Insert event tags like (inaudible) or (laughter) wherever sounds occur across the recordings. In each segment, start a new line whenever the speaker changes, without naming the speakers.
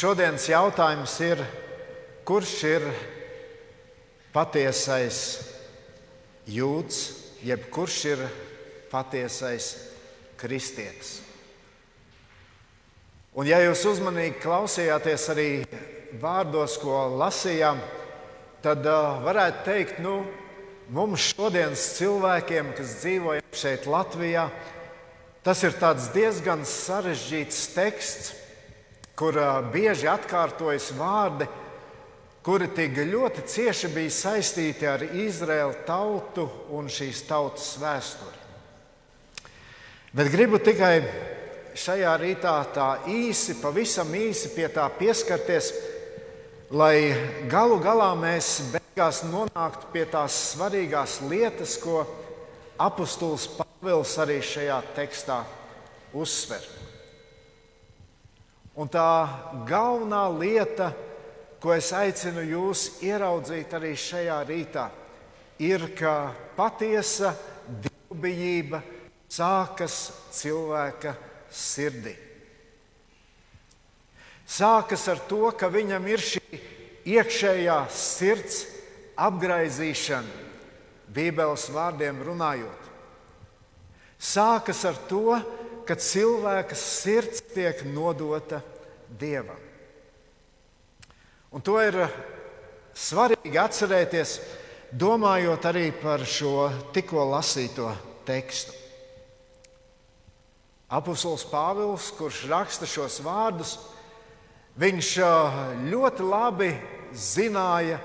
Šodienas jautājums ir, kurš ir patiesais jūds, jeb kurš ir patiesais kristietis? Un, ja jūs uzmanīgi klausījāties arī vārdos, ko lasījām, tad uh, varētu teikt, nu, mums šodienas cilvēkiem, kas dzīvojam šeit Latvijā, tas ir diezgan sarežģīts teksts, kur bieži atkārtojas vārdi, kuri tik ļoti cieši bija saistīti ar Izraēlu tautu un šīs tautas vēsturi. Bet gribu tikai šajā rītā tā īsi, pavisam īsi pie tā pieskarties, lai galu galā mēs beigās nonāktu pie tās svarīgās lietas, ko apustulis Pāvils arī šajā tekstā uzsver. Un tā galvenā lieta, ko es aicinu jūs ieraudzīt arī šajā rītā, ir, ka patiesa dievbijība sākas cilvēka sirdī. Sākas ar to, ka viņam ir šī iekšējā sirds apgaizīšana, Bībeles vārdiem runājot. Sākas ar to, ka cilvēka sirds tiek nodota Dievam. Un to ir svarīgi atcerēties, domājot arī par šo tikko lasīto tekstu. Apostols Pāvils, kurš raksta šos vārdus, viņš ļoti labi zināja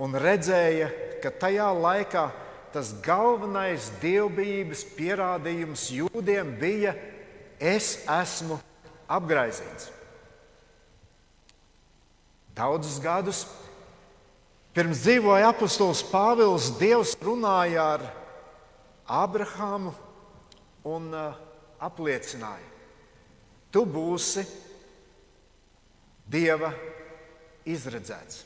un redzēja, ka tajā laikā tas galvenais dievbijības pierādījums jūdiem bija: Es esmu apgaizīts. Daudzus gadus pirms dzīvoja apustulis Pāvils, Dievs runāja ar Abrahāmu un uh, apliecināja, tu būsi Dieva izredzēts.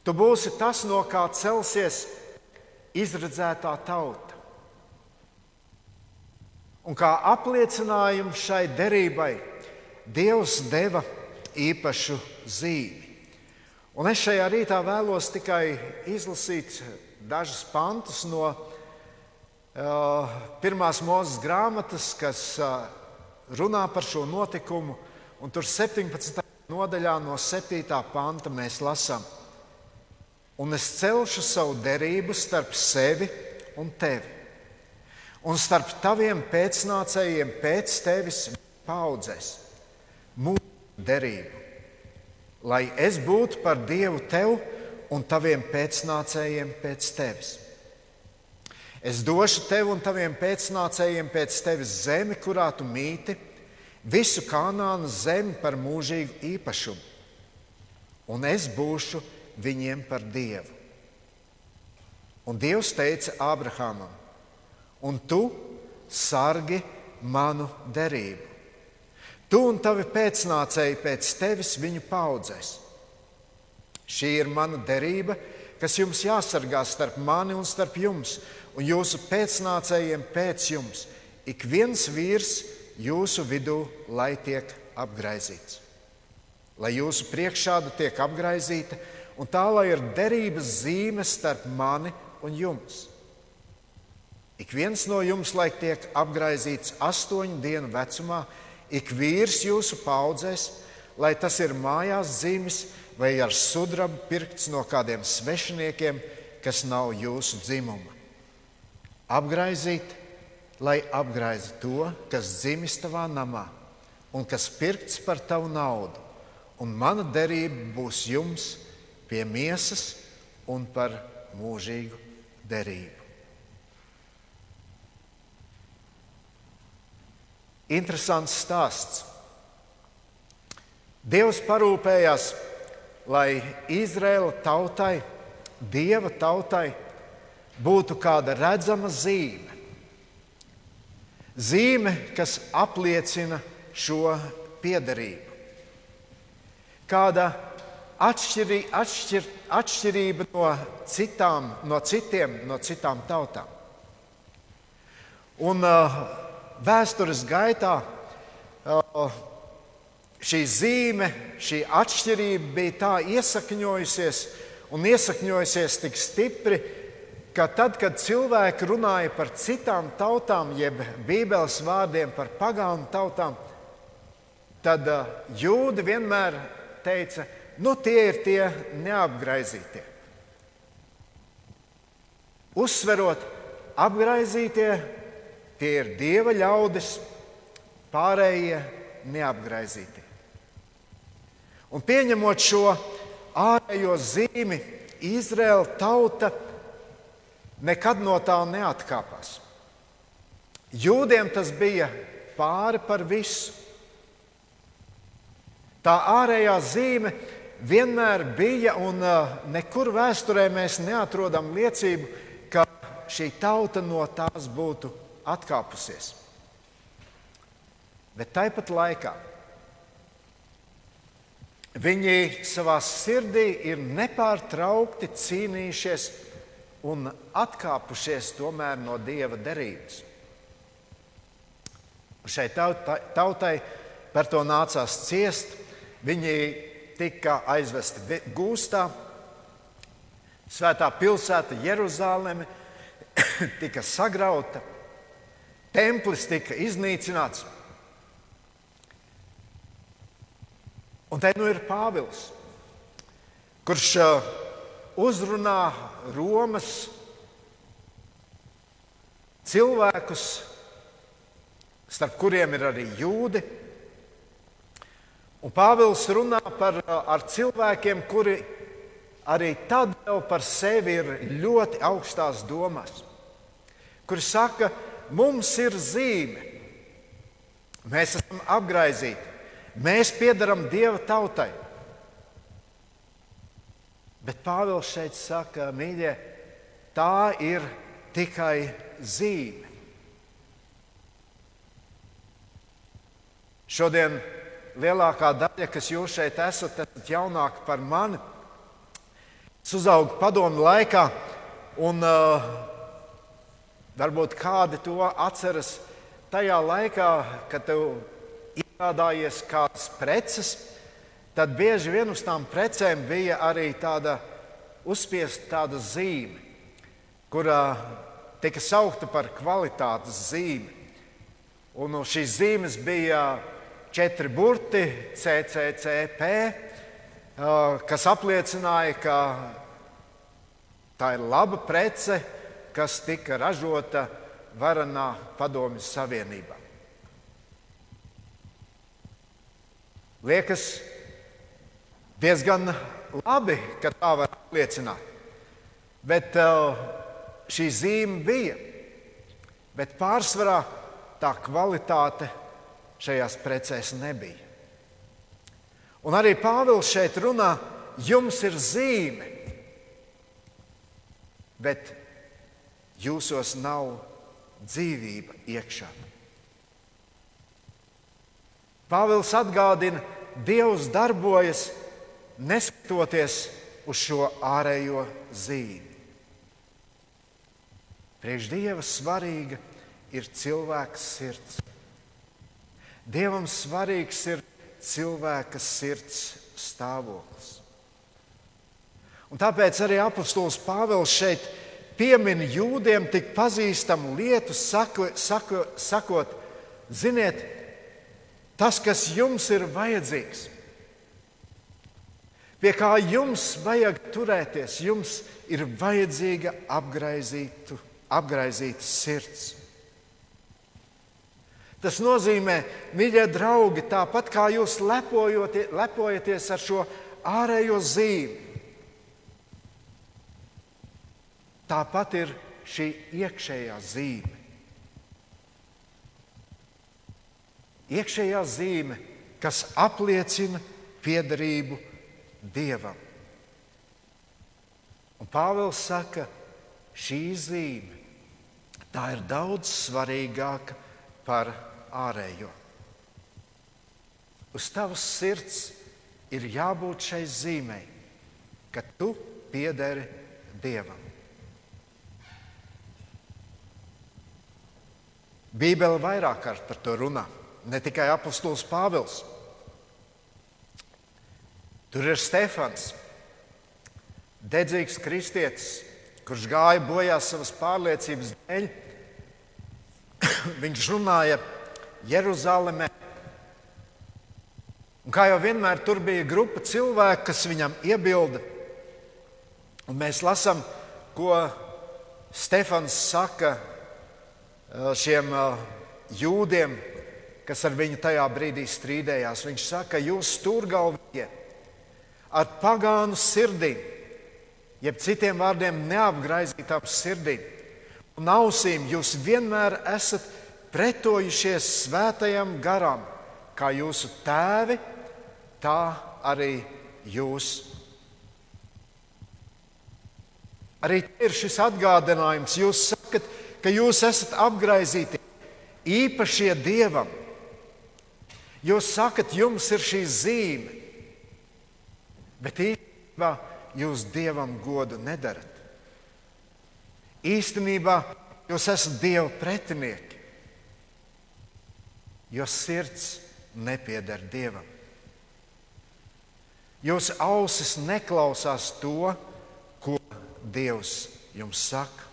Tu būsi tas, no kā celsies izredzētā tauta. Un kā apliecinājumu šai derībai Dievs deva īpašu zīmi. Un es šajā rītā vēlos tikai izlasīt dažus pantus no pirmās mūzes grāmatas, kas runā par šo notikumu. Un tur 17. nodaļā no 7. panta mēs lasām, un es celšu savu derību starp sevi un tevi, un starp taviem pēcnācējiem pēc tevis paudzēs mūsu derību, lai es būtu par Dievu tev un taviem pēcnācējiem pēc tevis. Es došu tev un taviem pēcnācējiem pēc tevis zemi, kurā tu mīti, visu kanānas zemi par mūžīgu īpašumu, un es būšu viņiem par dievu. Un Dievs teica Ābrahamam, un tu sargi manu derību. Tu un tavi pēcnācēji pēc tevis viņu paudzēs. Šī ir mana derība, kas jums jāsargā starp mani un starp jums un jūsu pēcnācējiem pēc jums, ik viens vīrs jūsu vidū, lai tiek apgaizīts. Lai jūsu priekšāda tiek apgaizīta, un tā lai ir derības zīme starp mani un jums. Ik viens no jums, lai tiek apgaizīts astoņu dienu vecumā, ik vīrs jūsu paudzēs, lai tas ir mājās zīmes vai ar sudrabu pirkts no kādiem svešiniekiem, kas nav jūsu dzimuma apgraizīt, lai apgraizi to, kas dzimis tavā namā un kas pirkts par tavu naudu. Un mana derība būs jums pie miesas un par mūžīgu derību. Interesants stāsts. Dievs parūpējās, lai Izraēla tautai, Dieva tautai, būtu kāda redzama zīme. Zīme, kas apliecina šo piederību. Kāda atšķirī, atšķir, atšķirība no citām, no citiem, no citām tautām. Un uh, vēstures gaitā šī zīme, šī atšķirība bija tā iesakņojusies un iesakņojusies tik stipri, ka tad, kad cilvēki runāja par citām tautām, jeb Bībeles vārdiem par pagānu tautām, tad jūdi vienmēr teica, nu tie ir tie neapgraizītie. Uzsverot, apgraizītie tie ir dieva ļaudis, pārējie neapgraizītie. Un pieņemot šo ārējo zīmi, Izraēla tauta nekad no tā neatkāpās. Jūdiem tas bija pāri par visu. Tā ārējā zīme vienmēr bija, un uh, nekur vēsturē mēs neatrodam liecību, ka šī tauta no tās būtu atkāpusies. Bet tāpat laikā viņi savā sirdī ir nepārtraukti cīnījušies un atkāpušies no dieva derības. Šai tautai par to nācās ciest. Viņi tika aizvesti gūstā. Svētā pilsēta Jeruzaleme (coughs) tika sagrauta, templis tika iznīcināts. Un te nu ir Pāvils, kurš uh, uzrunā Romas cilvēkus, starp kuriem ir arī jūdi. Un Pāvils runā par, uh, cilvēkiem, kuri arī tad jau par sevi ir ļoti augstās domās, kuri saka, mums ir zīme, mēs esam apgaizīti. Mēs piedaram Dieva tautai. Bet Pāvils šeit saka, mīļie, tā ir tikai zīme. Šodien lielākā daļa, kas jūs šeit esat, esat jaunāki par mani. Es uzaugu padomu laikā, un uh, varbūt kādi to atceras tajā laikā, kad tev iegādājies kādas preces, tad bieži vien uz tām precēm bija arī tāda uzspiesta tāda zīme, kurā tika saukta par kvalitātes zīmi. Un šīs zīmes bija četri burti, CCCP, kas apliecināja, ka tā ir laba prece, kas tika ražota varanā Padomju Savienībā. Liekas diezgan labi, ka tā var apliecināt. Bet uh, šī zīme bija. Bet pārsvarā tā kvalitāte šajās precēs nebija. Un arī Pāvils šeit runā, jums ir zīme, bet jūsos nav dzīvība iekšā. Pāvils atgādina, Dievs darbojas neskatoties uz šo ārējo zīmi. Priekš Dieva svarīga ir cilvēka sirds. Dievam svarīgs ir cilvēka sirds stāvoklis. Un tāpēc arī apustulis Pāvils šeit piemin jūdiem tik pazīstamu lietu, sako, sako, sakot, ziniet, tas, kas jums ir vajadzīgs, pie kā jums vajag turēties, jums ir vajadzīga apgaizīta sirds. Tas nozīmē, mīļie draugi, tāpat kā jūs lepojaties ar šo ārējo zīmi, tāpat ir šī iekšējā zīme. iekšējā zīme, kas apliecina piederību Dievam. Un Pāvils saka, šī zīme tā ir daudz svarīgāka par ārējo. Uz tavas sirds ir jābūt šai zīmei, ka tu piederi Dievam. Bībele vairāk kārt par to runā. ne tikai apustulis Pāvils. Tur ir Stefans, dedzīgs kristietis, kurš gāja bojā savas pārliecības dēļ. (coughs) Viņš runāja Jeruzalemē. Un kā jau vienmēr, tur bija grupa cilvēku, kas viņam iebilda. Un mēs lasām, ko Stefans saka šiem eh, jūdiem, kas ar viņu tajā brīdī strīdējās. Viņš saka, jūs stūrgalvie ar pagānu sirdīm, jeb citiem vārdiem neapgraizītām sirdīm un ausīm, jūs vienmēr esat pretojušies svētajam garam, kā jūsu tēvi, tā arī jūs. Arī ir šis atgādinājums. Jūs sakat, ka jūs esat apgaizīti īpašie dievam. Jūs sakat, jums ir šī zīme, bet īstenībā jūs dievam godu nedarat. Īstenībā jūs esat dieva pretinieki, jo sirds nepieder dievam. Jūsu ausis neklausās to, ko Dievs jums saka.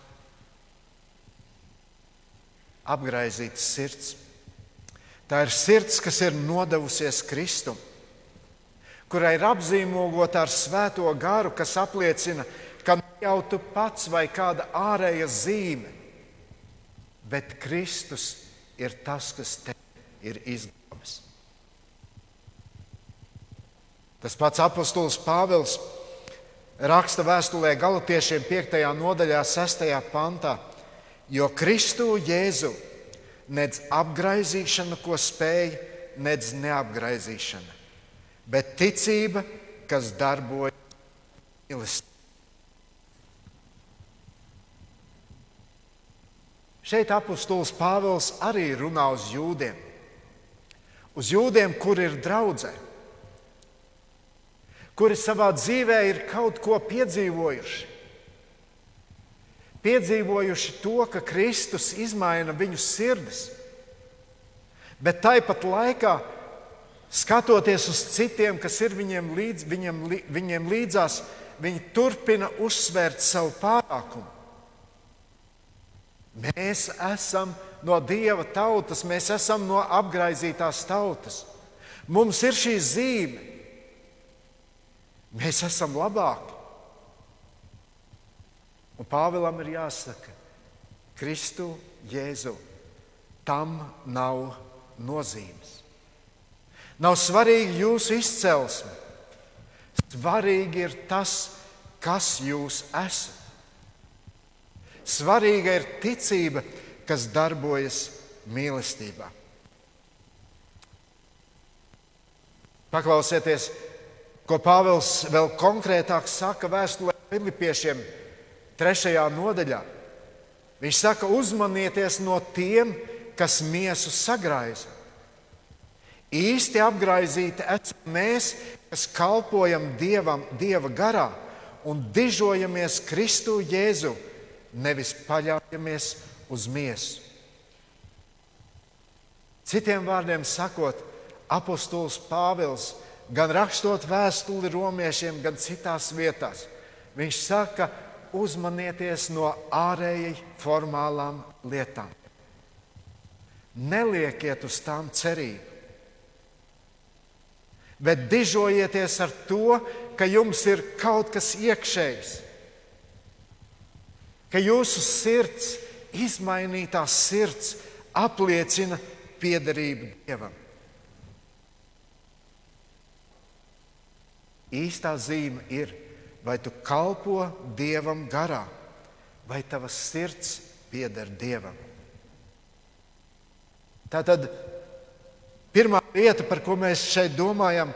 Apgraizīts sirds Tā ir sirds, kas ir nodevusies Kristum, kurai ir apzīmogota ar svēto garu, kas apliecina, ka ne jau tu pats vai kāda ārēja zīme, bet Kristus ir tas, kas te ir izglābis. Tas pats apustulis Pāvils raksta vēstulē Galatiešiem 5. nodaļā, 6. pantā, jo Kristu Jēzu nedz apgaizīšana, ko spēj, nedz neapgaizīšana, bet ticība, kas darbojas mīlestībā. Šeit apustulis Pāvils arī runā uz jūdiem. Uz jūdiem, kur ir draudzē, kuri savā dzīvē ir kaut ko piedzīvojuši, piedzīvojuši to, ka Kristus izmaina viņu sirdis. Bet tāpat laikā, skatoties uz citiem, kas ir viņiem, līdz, viņiem, viņiem līdzās, viņi turpina uzsvērt savu pārākumu. Mēs esam no Dieva tautas, mēs esam no apgaizītās tautas. Mums ir šī zīme. Mēs esam labāki. Pāvēlam ir jāsaka, Kristu Jēzu tam nav nozīmes. Nav svarīgi jūsu izcelsme. Svarīgi ir tas, kas jūs esat. Svarīga ir ticība, kas darbojas mīlestībā. Paklausieties, ko Pāvils vēl konkrētāk saka vēstulē Filipiešiem trešajā nodaļā. Viņš saka, uzmanieties no tiem, kas miesu sagraiza. Īsti apgaizīti esam mēs, kas kalpojam Dievam, Dieva garā un dižojamies Kristu Jēzu, nevis paļaujamies uz miesu. Citiem vārdiem sakot, apustulis Pāvils gan rakstot vēstuli romiešiem, gan citās vietās, viņš saka, uzmanieties no ārēji formālām lietām. Neliekiet uz tām cerību, bet dižojieties ar to, ka jums ir kaut kas iekšējs, ka jūsu sirds, izmainītā sirds, apliecina piederību Dievam. Īstā zīme ir vai tu kalpo Dievam garā, vai tavs sirds pieder Dievam. Tā tad pirmā lieta, par ko mēs šeit domājam,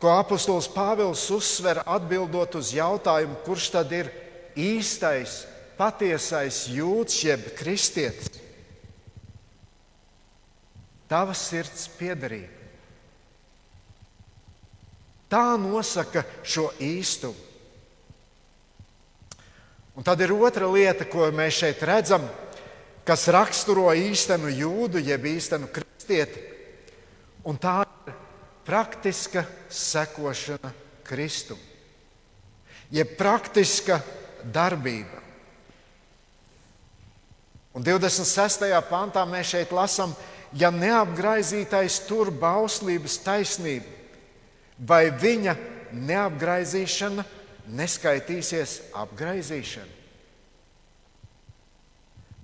ko apustulis Pāvils uzsver atbildot uz jautājumu, kurš tad ir īstais, patiesais jūds jeb kristietis. Tava sirds piederība. Tā nosaka šo īstumu. Un tad ir otra lieta, ko mēs šeit redzam, kas raksturo īstenu jūdu, jeb īstenu kristieti. Un tā ir praktiska sekošana Kristum, jeb praktiska darbība. Un 26. pantā mēs šeit lasām, ja neapgraizītais tur bauslības taisnību, vai viņa neapgraizīšana neskaitīsies apgraizīšana.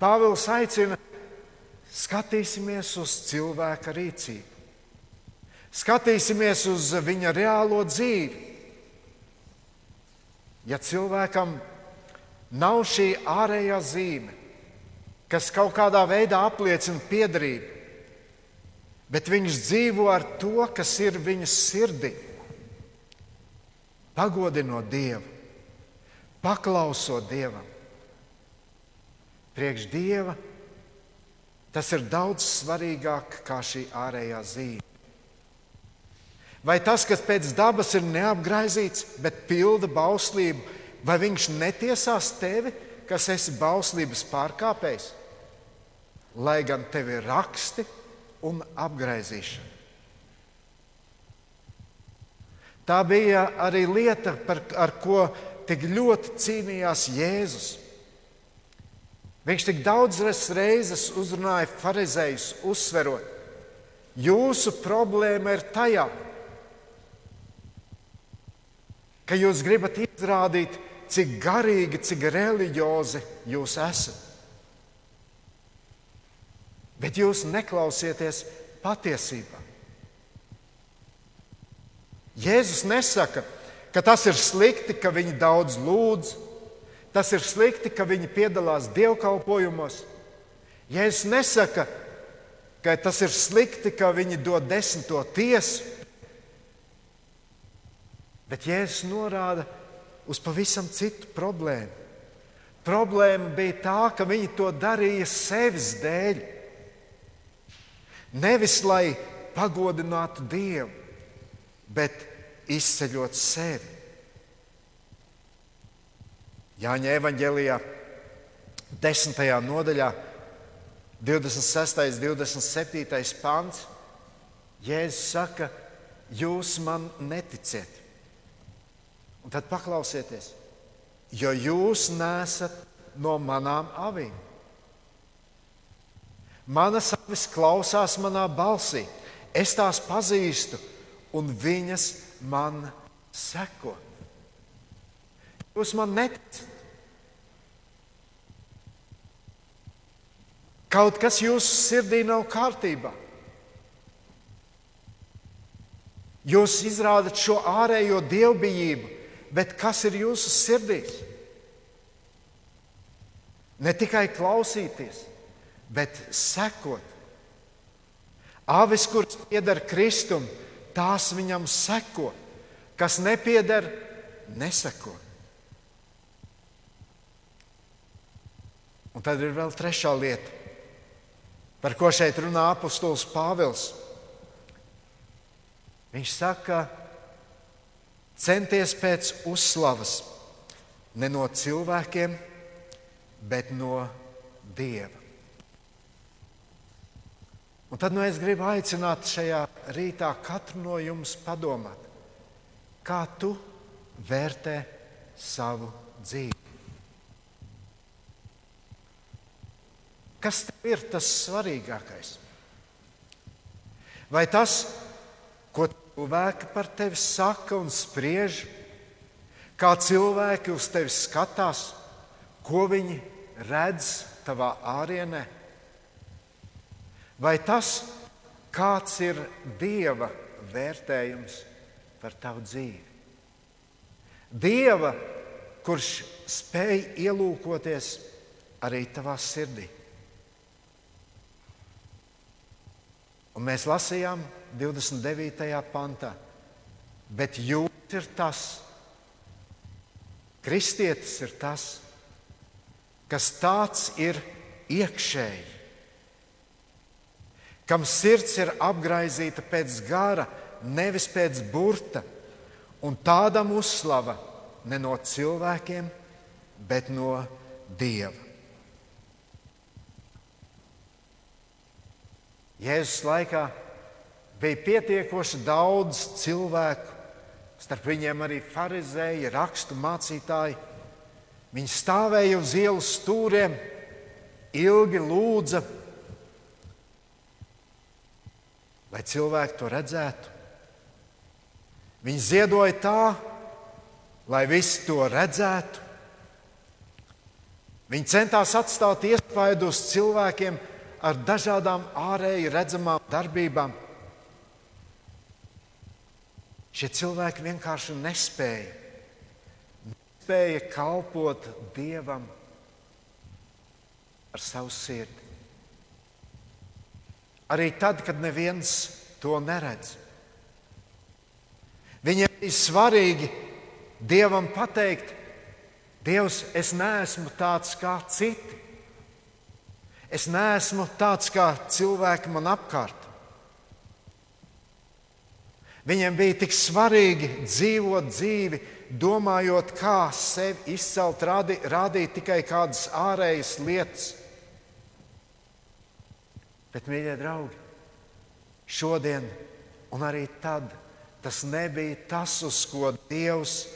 Pāvils aicina, skatīsimies uz cilvēka rīcību, skatīsimies uz viņa reālo dzīvi. Ja cilvēkam nav šī ārējā zīme, kas kaut kādā veidā apliecina piedarību, bet viņš dzīvo ar to, kas ir viņa sirdī, pagodinot Dievu, paklausot Dievam. Priekš Dieva tas ir daudz svarīgāk nekā šī ārējā zīme. Vai tas, kas pēc dabas ir neapgraizīts, bet pilda bauslību, vai viņš netiesās tevi, kas esi bauslības pārkāpējs, lai gan tev ir raksti un apgraizīšana? Tā bija arī lieta, par, ar ko tik ļoti cīnījās Jēzus. Viņš tik daudzas reizes uzrunāja farizējus, uzsverot, jūsu problēma ir tajā, ka jūs gribat izrādīt, cik garīgi, cik reliģiozi jūs esat. Bet jūs neklausieties patiesībā. Jēzus nesaka, ka tas ir slikti, ka viņi daudz lūdz, tas ir slikti, ka viņi piedalās dievkalpojumos. Jēzus nesaka, ka tas ir slikti, ka viņi dod desmito tiesu, bet Jēzus norāda uz pavisam citu problēmu. Problēma bija tā, ka viņi to darīja sevis dēļ. Nevis lai pagodinātu Dievu, bet izceļot sevi. Jāņa evanģēlijā, 10. nodaļā, 26. un 27. pāns, Jēzus saka, jūs man neticiet. Un tad paklausieties, jo jūs nesat no manām avīm. Manas avis klausās manā balsī, es tās pazīstu, un viņas man seko. Jūs man neticat. Kaut kas jūsu sirdī nav kārtībā. Jūs izrādat šo ārējo dievbijību, bet kas ir jūsu sirdīs? Ne tikai klausīties, bet sekot. Avis, kuras pieder Kristum, tās viņam seko, kas nepieder, neseko. Un tad ir vēl trešā lieta, par ko šeit runā apustulis Pāvils. Viņš saka, centies pēc uzslavas ne no cilvēkiem, bet no Dieva. Un tad nu, es gribu aicināt šajā rītā katru no jums padomāt, kā tu vērtē savu dzīvi. Kas tev ir tas svarīgākais? Vai tas, ko cilvēki par tevi saka un spriež, kā cilvēki uz tevi skatās, ko viņi redz tavā ārienē? Vai tas, kāds ir Dieva vērtējums par tavu dzīvi? Dieva, kurš spēj ielūkoties arī tavā sirdī. Un mēs lasījām 29. pantā, bet jūs ir tas, kristietis ir tas, kas tāds ir iekšēji kam sirds ir apgaizīta pēc gara, nevis pēc burta, un tādam uzslava ne no cilvēkiem, bet no Dieva. Jēzus laikā bija pietiekoši daudz cilvēku, starp viņiem arī farizēji, rakstu mācītāji. Viņi stāvēja uz ielas stūriem, ilgi lūdza, lai cilvēki to redzētu. Viņi ziedoja tā, lai visi to redzētu. Viņi centās atstāt iespaidu uz cilvēkiem ar dažādām ārēji redzamām darbībām. Šie cilvēki vienkārši nespēja, nespēja kalpot Dievam ar savu sirdi. Arī tad, kad neviens to neredz. Viņiem ir svarīgi Dievam pateikt, Dievs, es neesmu tāds kā citi. Es neesmu tāds kā cilvēki man apkārt. Viņiem bija tik svarīgi dzīvot dzīvi, domājot, kā sevi izcelt, rādīt tikai kādas ārējas lietas. Bet, mīļie draugi, šodien un arī tad tas nebija tas, uz ko Dievs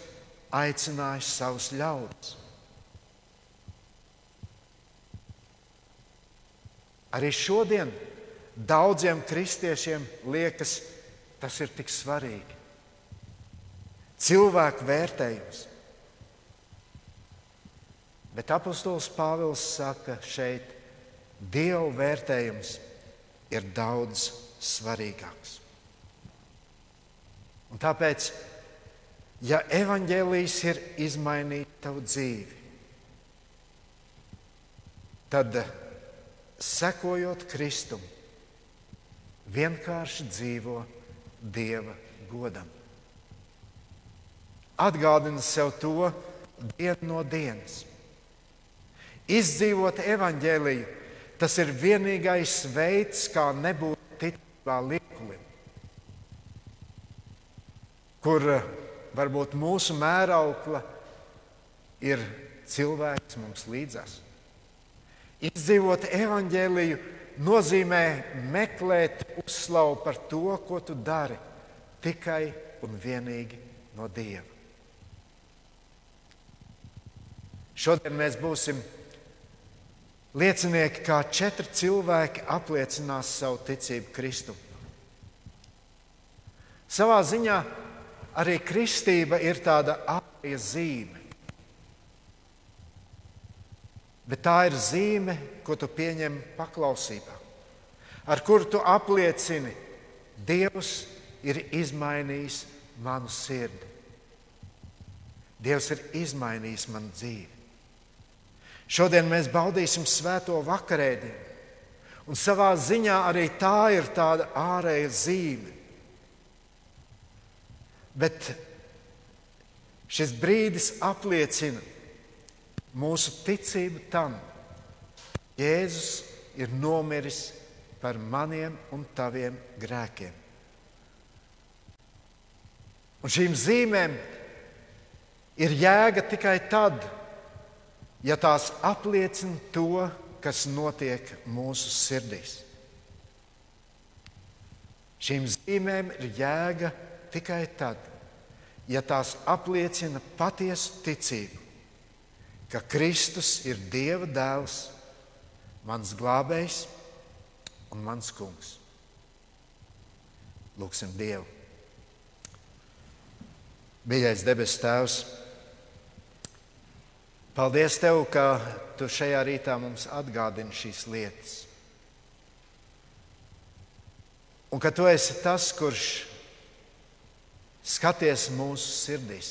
aicināja savus ļaudis. Arī šodien daudziem kristiešiem liekas, ka Tas ir tik svarīgi. Cilvēku vērtējums. Bet apustulis Pāvils saka šeit, Dieva vērtējums ir daudz svarīgāks. Un tāpēc, ja evaņģēlījis ir izmainījis tavu dzīvi, tad sekojot Kristum, vienkārši dzīvo Dieva godam. Atgādini sev to dienu no dienas. Izdzīvot evaņģēliju, tas ir vienīgais veids, kā nebūt ticībā liekulim. Kur eh, varbūt mūsu mēraukla ir cilvēks mums līdzās. Izdzīvot evaņģēliju, nozīmē meklēt uzslavu par to, ko tu dari tikai un vienīgi no Dieva. Šodien mēs būsim liecinieki, kā četri cilvēki apliecinās savu ticību Kristum. Savā ziņā arī kristība ir tāda ārēja zīme. Bet tā ir zīme, ko tu pieņem paklausībā, ar kuru tu apliecini, Dievs ir izmainījis manu sirdi. Dievs ir izmainījis manu dzīvi. Šodien mēs baudīsim svēto vakarēdienu, un savā ziņā arī tā ir tāda ārēja zīme. Bet šis brīdis apliecina, mūsu ticību tam, Jēzus ir nomiris par maniem un taviem grēkiem. Un šīm zīmēm ir jēga tikai tad, ja tās apliecina to, kas notiek mūsu sirdīs. Šīm zīmēm ir jēga tikai tad, ja tās apliecina patiesu ticību ka Kristus ir Dieva dēls, mans glābējs un mans kungs. Lūksim Dievu. Mīļais debes Tēvs, paldies Tev, ka Tu šajā rītā mums atgādini šīs lietas. Un ka Tu esi tas, kurš skaties mūsu sirdīs.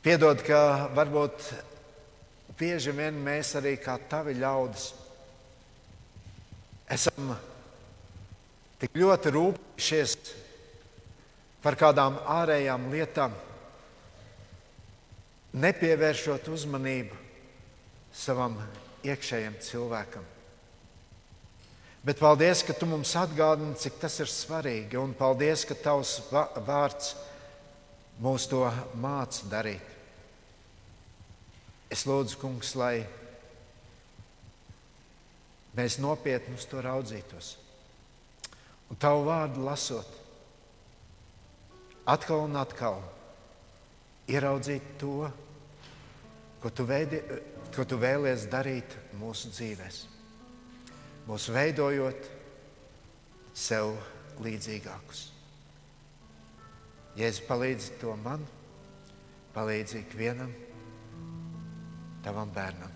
Piedod, ka varbūt bieži vien mēs arī kā tavi ļaudis esam tik ļoti rūpējušies par kādām ārējām lietām, nepievēršot uzmanību savam iekšējam cilvēkam. Bet paldies, ka tu mums atgādini, cik tas ir svarīgi, un paldies, ka tavs vārds mūs to māca darīt. Es lūdzu, kungs, lai mēs nopietni uz to raudzītos. Un tavu vārdu lasot, atkal un atkal ieraudzīt to, ko tu, veidi, ko tu vēlies darīt mūsu dzīvēm. Mūsu veidojot sev līdzīgākus. Jēzus palīdz to man, palīdz ikvienam tavam bērnam.